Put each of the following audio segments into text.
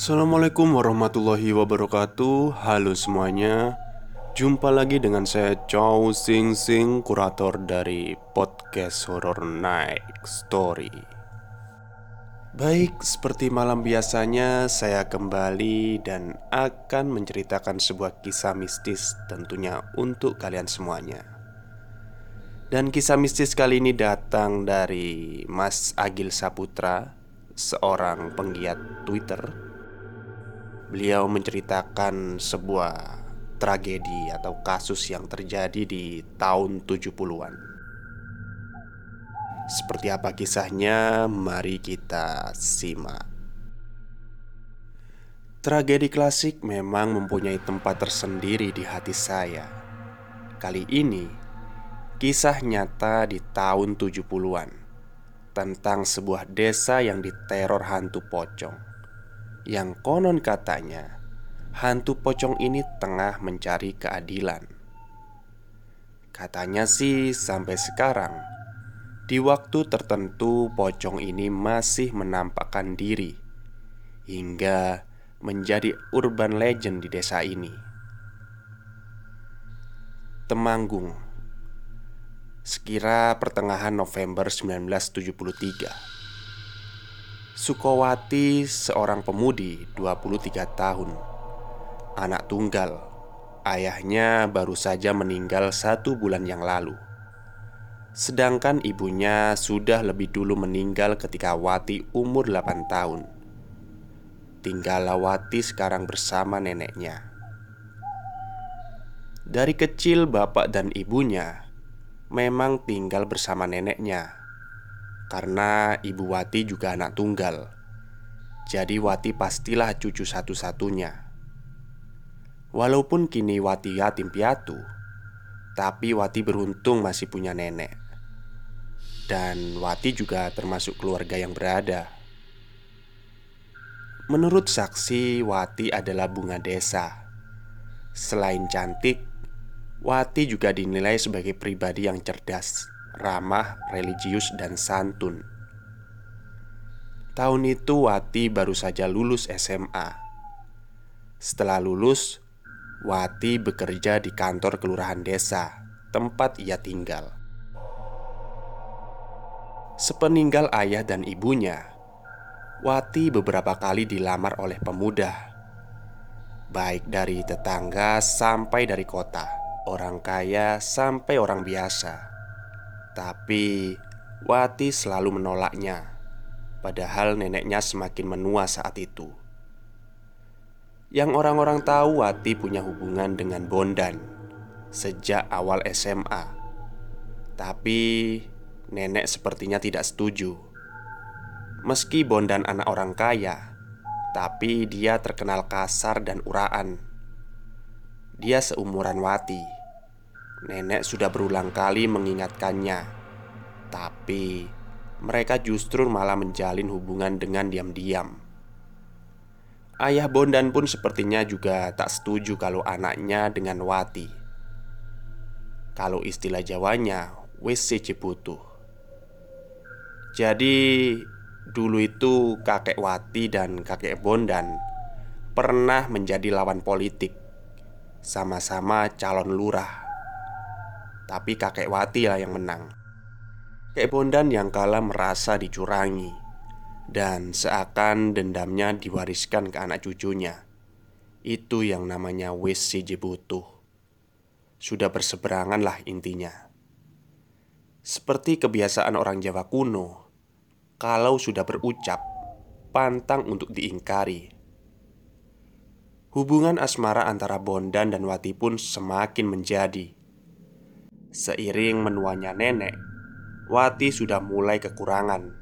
Assalamualaikum warahmatullahi wabarakatuh. Halo semuanya. Jumpa lagi dengan saya Chow Sing Sing Kurator dari podcast Horror Night Story. Baik, seperti malam biasanya Saya kembali dan akan menceritakan sebuah kisah mistis Tentunya untuk kalian semuanya. Dan kisah mistis kali ini datang dari Mas Agil Saputra Seorang penggiat Twitter Beliau menceritakan sebuah tragedi atau kasus yang terjadi di tahun 70-an. Seperti apa kisahnya? Mari kita simak. Tragedi klasik memang mempunyai tempat tersendiri di hati saya. Kali ini, kisah nyata di tahun 70-an tentang sebuah desa yang diteror hantu pocong yang konon katanya hantu pocong ini tengah mencari keadilan. Katanya sih, sampai sekarang di waktu tertentu pocong ini masih menampakkan diri hingga menjadi urban legend di desa ini. Temanggung Sekira pertengahan November 1973 Sukowati seorang pemudi 23 tahun. Anak tunggal. Ayahnya baru saja meninggal satu bulan yang lalu. Sedangkan ibunya sudah lebih dulu meninggal ketika Wati umur 8 tahun. Tinggallah Wati sekarang bersama neneknya. Dari kecil bapak dan ibunya Memang tinggal bersama neneknya karena ibu Wati juga anak tunggal. Jadi Wati pastilah cucu satu-satunya. Walaupun kini Wati yatim piatu Tapi Wati beruntung masih punya nenek. Dan Wati juga termasuk keluarga yang berada. Menurut saksi, Wati adalah bunga desa. Selain cantik, Wati juga dinilai sebagai pribadi yang cerdas ramah, religius, dan santun. Tahun itu Wati baru saja lulus SMA. Setelah lulus, Wati bekerja di kantor kelurahan desa tempat ia tinggal. Sepeninggal ayah dan ibunya, Wati beberapa kali dilamar oleh pemuda, baik dari tetangga sampai dari kota, orang kaya sampai orang biasa. Tapi Wati selalu menolaknya Padahal neneknya semakin menua saat itu. Yang orang-orang tahu Wati punya hubungan dengan Bondan Sejak awal SMA Tapi nenek sepertinya tidak setuju. Meski Bondan anak orang kaya Tapi dia terkenal kasar dan uraan. Dia seumuran Wati Nenek sudah berulang kali mengingatkannya, tapi mereka justru malah menjalin hubungan dengan diam-diam. Ayah Bondan pun sepertinya juga tak setuju kalau anaknya dengan Wati. Kalau istilah Jawanya, WC Ciputu. Jadi, dulu itu kakek Wati dan kakek Bondan pernah menjadi lawan politik, sama-sama calon lurah tapi kakek Wati lah yang menang. Kakek Bondan yang kalah merasa dicurangi. Dan seakan dendamnya diwariskan ke anak cucunya. Itu yang namanya wis si jebutuh Sudah berseberangan lah intinya. Seperti kebiasaan orang Jawa kuno Kalau sudah berucap Pantang untuk diingkari. Hubungan asmara antara Bondan dan Wati pun semakin menjadi Seiring menuanya nenek, Wati sudah mulai kekurangan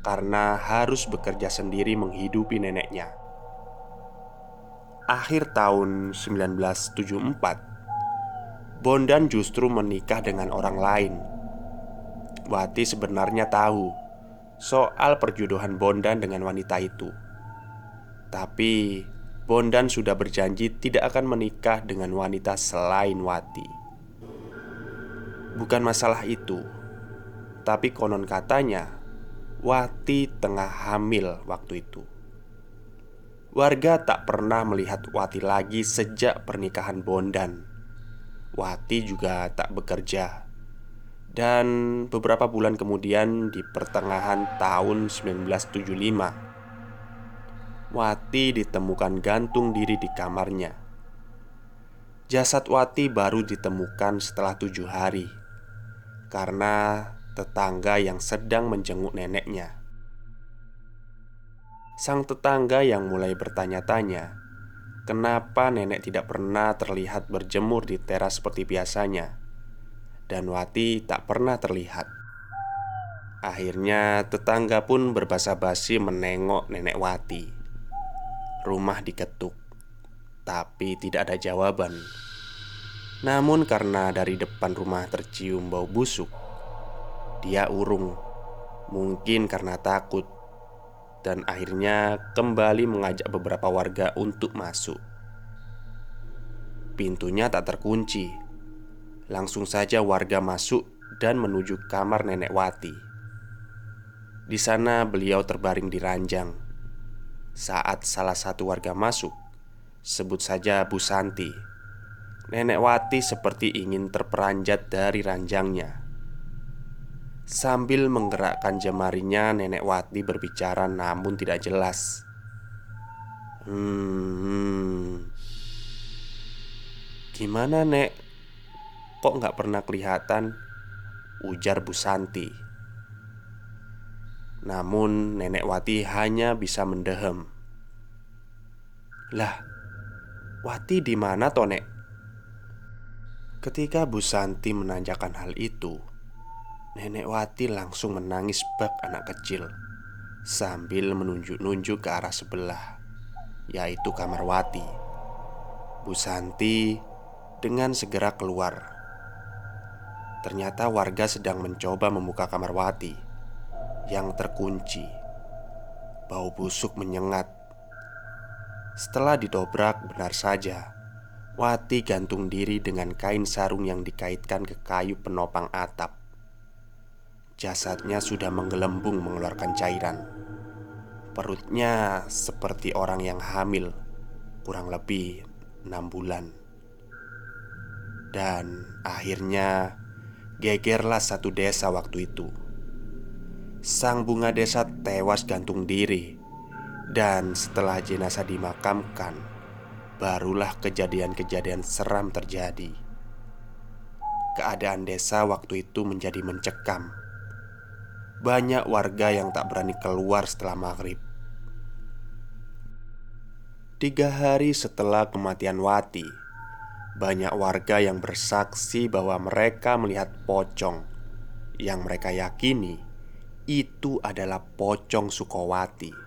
karena harus bekerja sendiri menghidupi neneknya. Akhir tahun 1974, Bondan justru menikah dengan orang lain. Wati sebenarnya tahu soal perjodohan Bondan dengan wanita itu. Tapi Bondan sudah berjanji tidak akan menikah dengan wanita selain Wati. Bukan masalah itu, tapi konon katanya Wati tengah hamil waktu itu. Warga tak pernah melihat Wati lagi sejak pernikahan Bondan. Wati juga tak bekerja. Dan beberapa bulan kemudian di pertengahan tahun 1975 Wati ditemukan gantung diri di kamarnya Jasad Wati baru ditemukan setelah tujuh hari Karena tetangga yang sedang menjenguk neneknya Sang tetangga yang mulai bertanya-tanya, kenapa nenek tidak pernah terlihat berjemur di teras seperti biasanya, dan Wati tak pernah terlihat. Akhirnya, tetangga pun berbasa basi menengok nenek Wati. Rumah diketuk, tapi tidak ada jawaban. Namun, karena dari depan rumah tercium bau busuk, dia urung. Mungkin karena takut dan akhirnya kembali mengajak beberapa warga untuk masuk. Pintunya tak terkunci. Langsung saja warga masuk dan menuju kamar nenek Wati. Di sana beliau terbaring di ranjang. Saat salah satu warga masuk, sebut saja Bu Santi. Nenek Wati seperti ingin terperanjat dari ranjangnya. Sambil menggerakkan jemarinya, Nenek Wati berbicara namun tidak jelas. Hmm, gimana, Nek? Kok nggak pernah kelihatan? Ujar Bu Santi. Namun, Nenek Wati hanya bisa mendehem. Lah, Wati di mana, Tonek? Ketika Bu Santi menanyakan hal itu, Nenek Wati langsung menangis bak anak kecil Sambil menunjuk-nunjuk ke arah sebelah Yaitu kamar Wati. Bu Santi dengan segera keluar. Ternyata warga sedang mencoba membuka kamar Wati Yang terkunci. Bau busuk menyengat. Setelah didobrak benar saja Wati gantung diri dengan kain sarung yang dikaitkan ke kayu penopang atap. Jasadnya sudah menggelembung mengeluarkan cairan. Perutnya seperti orang yang hamil Kurang lebih enam bulan. Dan akhirnya Gegerlah satu desa waktu itu. Sang bunga desa tewas gantung diri Dan setelah jenazah dimakamkan Barulah kejadian-kejadian seram terjadi Keadaan desa waktu itu menjadi mencekam banyak warga yang tak berani keluar setelah maghrib. Tiga hari setelah kematian Wati, banyak warga yang bersaksi bahwa mereka melihat pocong yang mereka yakini itu adalah pocong Sukowati.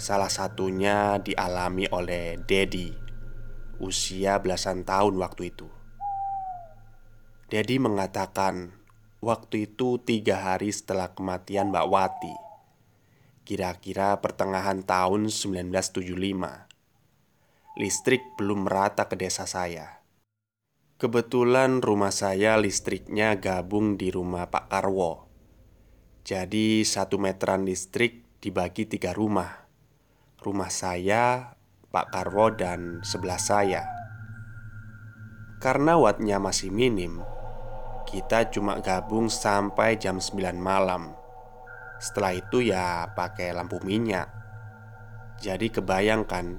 Salah satunya dialami oleh Dedi, usia belasan tahun waktu itu. Dedi mengatakan Waktu itu tiga hari setelah kematian Mbak Wati Kira-kira pertengahan tahun 1975 Listrik belum merata ke desa saya. Kebetulan rumah saya listriknya gabung di rumah Pak Karwo. Jadi satu meteran listrik dibagi tiga rumah Rumah saya, Pak Karwo, dan sebelah saya. Karena wattnya masih minim kita cuma gabung sampai jam 9 malam. Setelah itu ya pakai lampu minyak. Jadi kebayangkan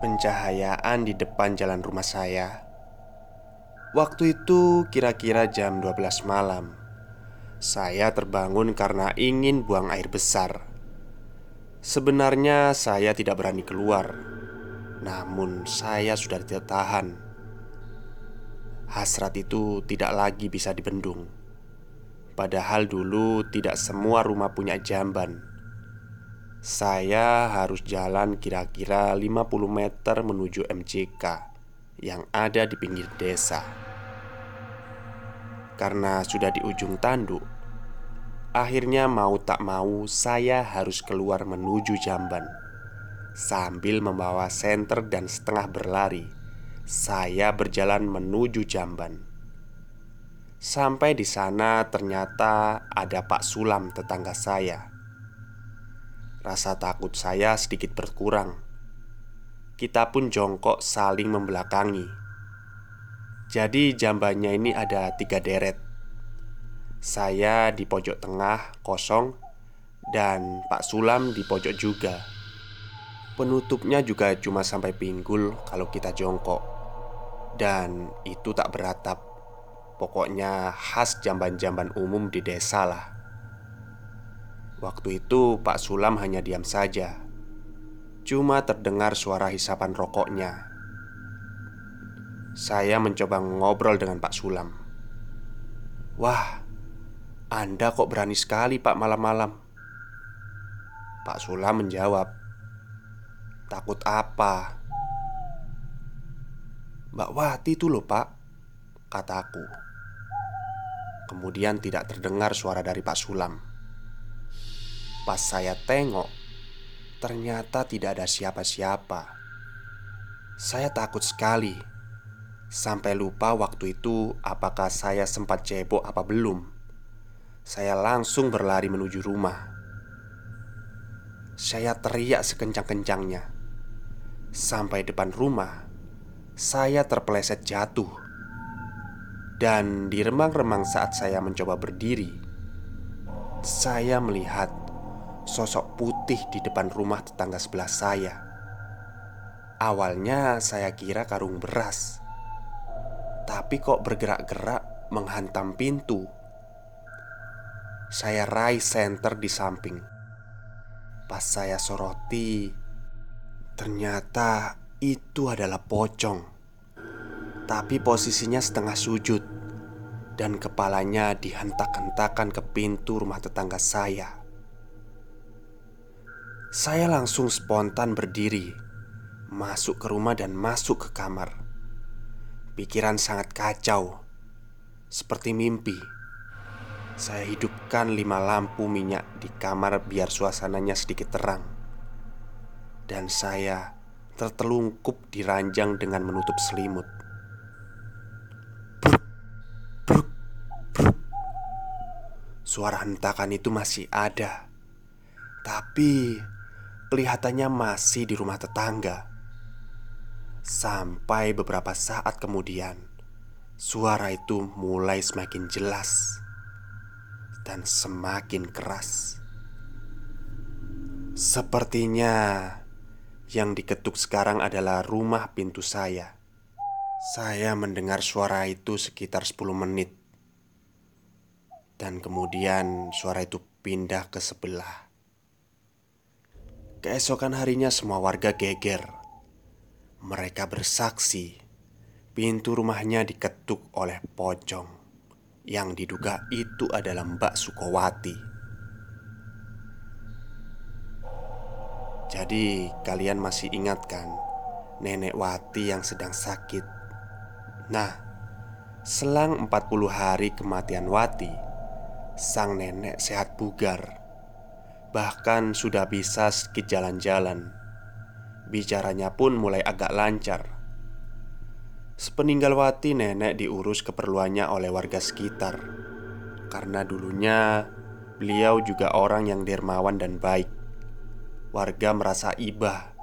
Pencahayaan di depan jalan rumah saya. Waktu itu kira-kira jam 12 malam. Saya terbangun karena ingin buang air besar Sebenarnya saya tidak berani keluar. Namun saya sudah tidak tahan. Hasrat itu tidak lagi bisa dibendung. Padahal dulu tidak semua rumah punya jamban. Saya harus jalan kira-kira 50 meter menuju MCK Yang ada di pinggir desa. Karena sudah di ujung tanduk Akhirnya mau tak mau saya harus keluar menuju jamban Sambil membawa senter dan setengah berlari saya berjalan menuju Jamban. Sampai di sana ternyata ada Pak Sulam tetangga saya. rasa takut saya sedikit berkurang. Kita pun jongkok saling membelakangi. Jadi jambannya ini ada tiga deret. Saya di pojok tengah kosong dan Pak Sulam di pojok juga. Penutupnya juga cuma sampai pinggul kalau kita jongkok. Dan itu tak beratap. Pokoknya khas jamban-jamban umum di desa lah. Waktu itu Pak Sulam hanya diam saja. Cuma terdengar suara hisapan rokoknya. Saya mencoba ngobrol dengan Pak Sulam. Wah, Anda kok berani sekali, Pak, malam-malam? Pak Sulam menjawab, Takut apa? Mbak Wati itu loh pak Kataku Kemudian tidak terdengar suara dari Pak Sulam. Pas saya tengok Ternyata tidak ada siapa-siapa. Saya takut sekali. Sampai lupa waktu itu apakah saya sempat cebok apa belum Saya langsung berlari menuju rumah Saya teriak sekencang-kencangnya Sampai depan rumah, saya terpeleset jatuh. Dan di remang-remang saat saya mencoba berdiri, saya melihat sosok putih di depan rumah tetangga sebelah saya. Awalnya saya kira karung beras, tapi kok bergerak-gerak menghantam pintu. Saya raih senter di samping. Pas saya soroti, Ternyata itu adalah pocong. Tapi posisinya setengah sujud Dan kepalanya dihentak-hentakan ke pintu rumah tetangga saya. Saya langsung spontan berdiri Masuk ke rumah dan masuk ke kamar. Pikiran sangat kacau Seperti mimpi Saya hidupkan lima lampu minyak di kamar biar suasananya sedikit terang dan saya tertelungkup di ranjang dengan menutup selimut. Bruk, bruk, bruk. Suara hentakan itu masih ada, tapi kelihatannya masih di rumah tetangga. Sampai beberapa saat kemudian, suara itu mulai semakin jelas dan semakin keras. Sepertinya yang diketuk sekarang adalah rumah pintu saya. Saya mendengar suara itu sekitar 10 menit. Dan kemudian suara itu pindah ke sebelah. Keesokan harinya semua warga geger. Mereka bersaksi pintu rumahnya diketuk oleh pocong yang diduga itu adalah Mbak Sukowati. Jadi kalian masih ingat kan Nenek Wati yang sedang sakit? Nah Selang 40 hari kematian Wati Sang nenek sehat bugar. Bahkan sudah bisa sedikit jalan-jalan. Bicaranya pun mulai agak lancar Sepeninggal Wati nenek diurus keperluannya oleh warga sekitar Karena dulunya beliau juga orang yang dermawan dan baik warga merasa ibah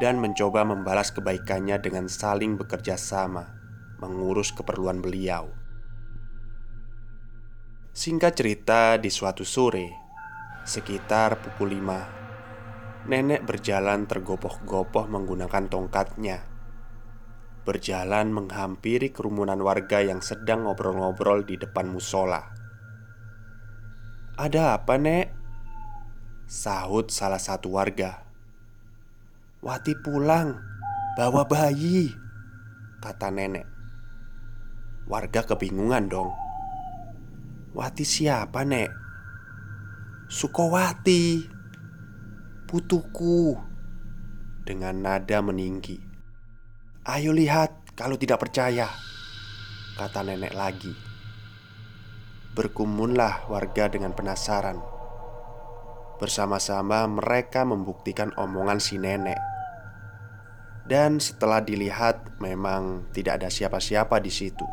dan mencoba membalas kebaikannya dengan saling bekerja sama mengurus keperluan beliau. Singkat cerita, di suatu sore, sekitar pukul 5, nenek berjalan tergopoh-gopoh menggunakan tongkatnya. Berjalan menghampiri kerumunan warga yang sedang ngobrol-ngobrol di depan musola. "Ada apa, Nek?" Sahut salah satu warga Wati pulang Bawa bayi Kata nenek Warga kebingungan dong Wati siapa nek? Sukowati Putuku Dengan nada meninggi Ayo lihat kalau tidak percaya Kata nenek lagi. Berkumunlah warga dengan penasaran. Bersama-sama mereka membuktikan omongan si nenek. Dan setelah dilihat memang tidak ada siapa-siapa di situ.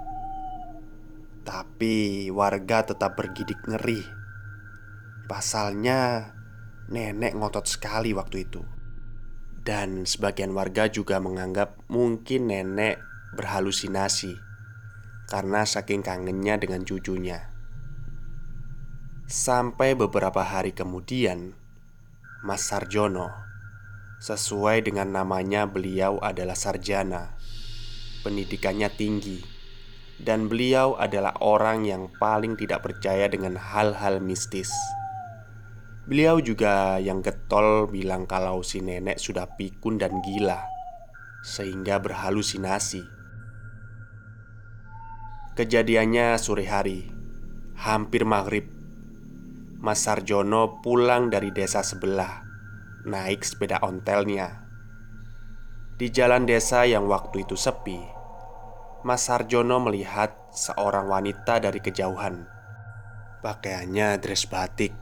Tapi warga tetap bergidik ngeri. Pasalnya nenek ngotot sekali waktu itu. Dan sebagian warga juga menganggap mungkin nenek berhalusinasi karena saking kangennya dengan cucunya. Sampai beberapa hari kemudian, Mas Sarjono, sesuai dengan namanya, beliau adalah sarjana, pendidikannya tinggi, dan beliau adalah orang yang paling tidak percaya dengan hal-hal mistis. Beliau juga yang getol bilang kalau si nenek sudah pikun dan gila Sehingga berhalusinasi. Kejadiannya sore hari Hampir maghrib. Mas Sarjono pulang dari desa sebelah Naik sepeda ontelnya. Di jalan desa yang waktu itu sepi Mas Sarjono melihat seorang wanita dari kejauhan. Pakaiannya dress batik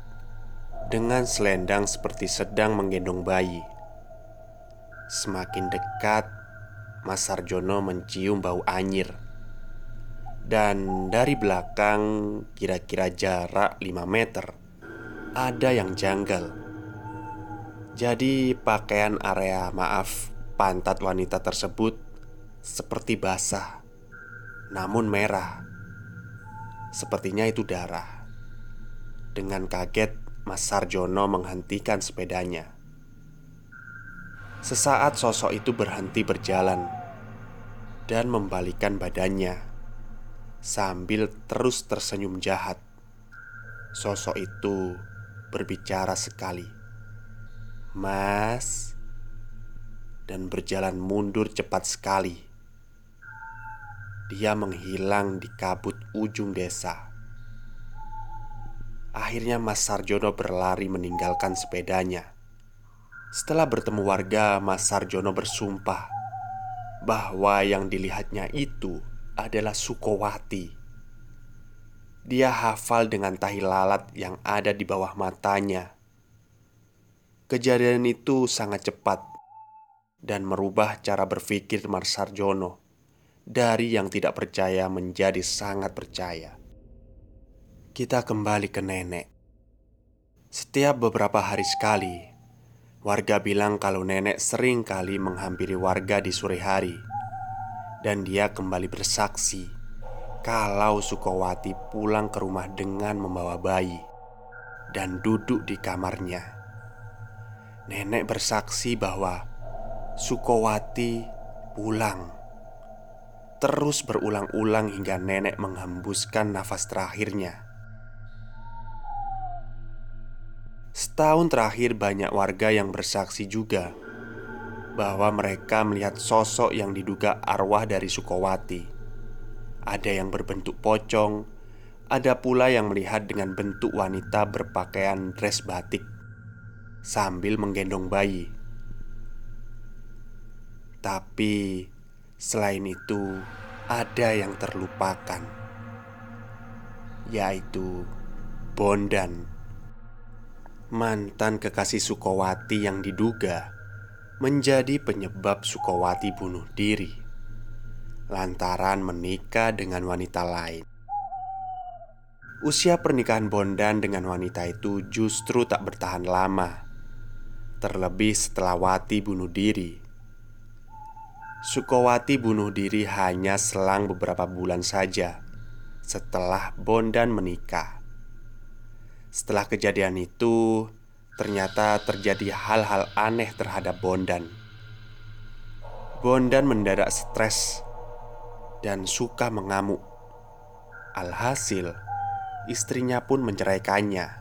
dengan selendang seperti sedang menggendong bayi. Semakin dekat, Mas Sarjono mencium bau anyir. Dan dari belakang kira-kira jarak 5 meter Ada yang janggal Jadi pakaian area maaf pantat wanita tersebut Seperti basah Namun merah Sepertinya itu darah Dengan kaget Mas Sarjono menghentikan sepedanya. Sesaat sosok itu berhenti berjalan dan membalikan badannya sambil terus tersenyum jahat. Sosok itu berbicara sekali, "Mas," dan berjalan mundur cepat sekali. Dia menghilang di kabut ujung desa. Akhirnya Mas Sarjono berlari meninggalkan sepedanya. Setelah bertemu warga Mas Sarjono bersumpah Bahwa yang dilihatnya itu adalah Sukowati. Dia hafal dengan tahi lalat yang ada di bawah matanya. Kejadian itu sangat cepat Dan merubah cara berpikir Mas Sarjono Dari yang tidak percaya menjadi sangat percaya kita kembali ke nenek. Setiap beberapa hari sekali, warga bilang kalau nenek sering kali menghampiri warga di sore hari, dan dia kembali bersaksi kalau Sukowati pulang ke rumah dengan membawa bayi dan duduk di kamarnya. Nenek bersaksi bahwa Sukowati pulang terus berulang-ulang hingga nenek menghembuskan nafas terakhirnya. Setahun terakhir banyak warga yang bersaksi juga Bahwa mereka melihat sosok yang diduga arwah dari Sukowati. Ada yang berbentuk pocong Ada pula yang melihat dengan bentuk wanita berpakaian dress batik Sambil menggendong bayi. Tapi selain itu ada yang terlupakan Yaitu Bondan mantan kekasih Sukowati yang diduga menjadi penyebab Sukowati bunuh diri lantaran menikah dengan wanita lain. Usia pernikahan Bondan dengan wanita itu justru tak bertahan lama, terlebih setelah Wati bunuh diri. Sukowati bunuh diri hanya selang beberapa bulan saja setelah Bondan menikah. Setelah kejadian itu, ternyata terjadi hal-hal aneh terhadap Bondan. Bondan mendadak stres dan suka mengamuk. Alhasil, istrinya pun menceraikannya.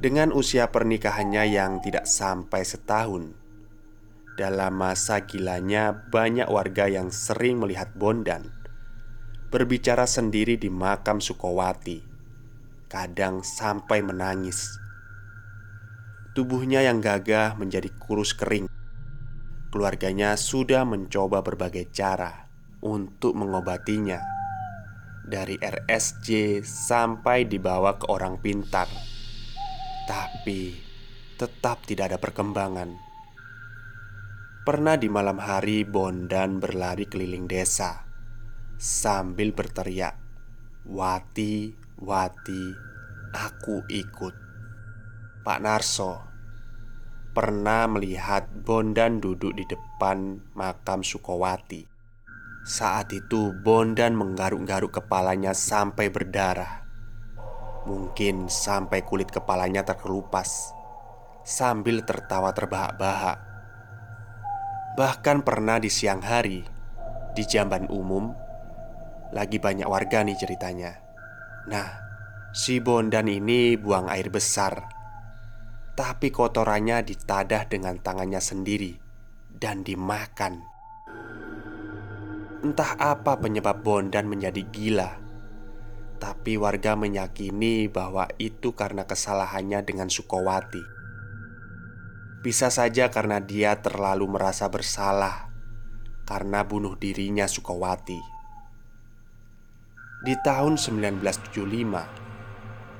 Dengan usia pernikahannya yang tidak sampai setahun, dalam masa gilanya banyak warga yang sering melihat Bondan berbicara sendiri di makam Sukowati kadang sampai menangis. Tubuhnya yang gagah menjadi kurus kering. Keluarganya sudah mencoba berbagai cara untuk mengobatinya, dari RSJ sampai dibawa ke orang pintar, tapi tetap tidak ada perkembangan. Pernah di malam hari, Bondan berlari keliling desa sambil berteriak, "Wati, Wati, aku ikut." Pak Narso pernah melihat Bondan duduk di depan makam Sukowati. Saat itu Bondan menggaruk-garuk kepalanya sampai berdarah. Mungkin sampai kulit kepalanya terkelupas sambil tertawa terbahak-bahak. Bahkan pernah di siang hari di jamban umum lagi banyak warga nih ceritanya. Nah, si Bondan ini buang air besar tapi kotorannya ditadah dengan tangannya sendiri dan dimakan. Entah apa penyebab Bondan menjadi gila, tapi warga meyakini bahwa itu karena kesalahannya dengan Sukowati. Bisa saja karena dia terlalu merasa bersalah karena bunuh dirinya Sukowati. Di tahun 1975,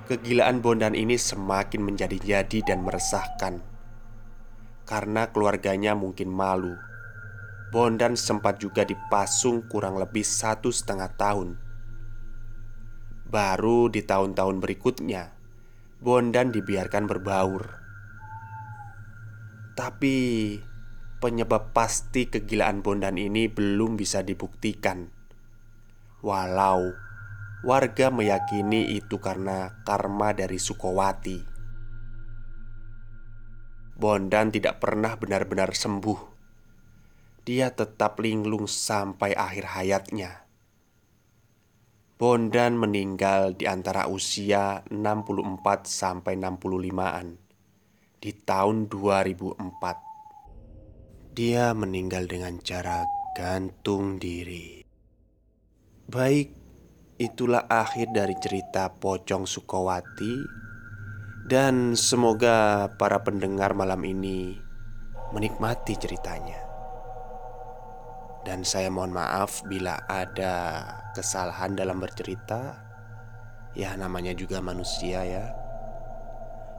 Kegilaan Bondan ini semakin menjadi-jadi dan meresahkan. Karena keluarganya mungkin malu Bondan sempat juga dipasung kurang lebih satu setengah tahun. Baru di tahun-tahun berikutnya Bondan dibiarkan berbaur. Tapi penyebab pasti kegilaan Bondan ini belum bisa dibuktikan. Walau Warga meyakini itu karena karma dari Sukowati. Bondan tidak pernah benar-benar sembuh. Dia tetap linglung sampai akhir hayatnya. Bondan meninggal di antara usia 64 sampai 65-an di tahun 2004. Dia meninggal dengan cara gantung diri. Baik itulah akhir dari cerita Pocong Sukowati. Dan semoga para pendengar malam ini menikmati ceritanya. Dan saya mohon maaf bila ada kesalahan dalam bercerita. Ya namanya juga manusia ya.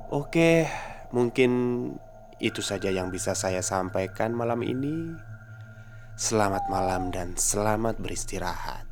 Oke mungkin itu saja yang bisa saya sampaikan malam ini. Selamat malam dan selamat beristirahat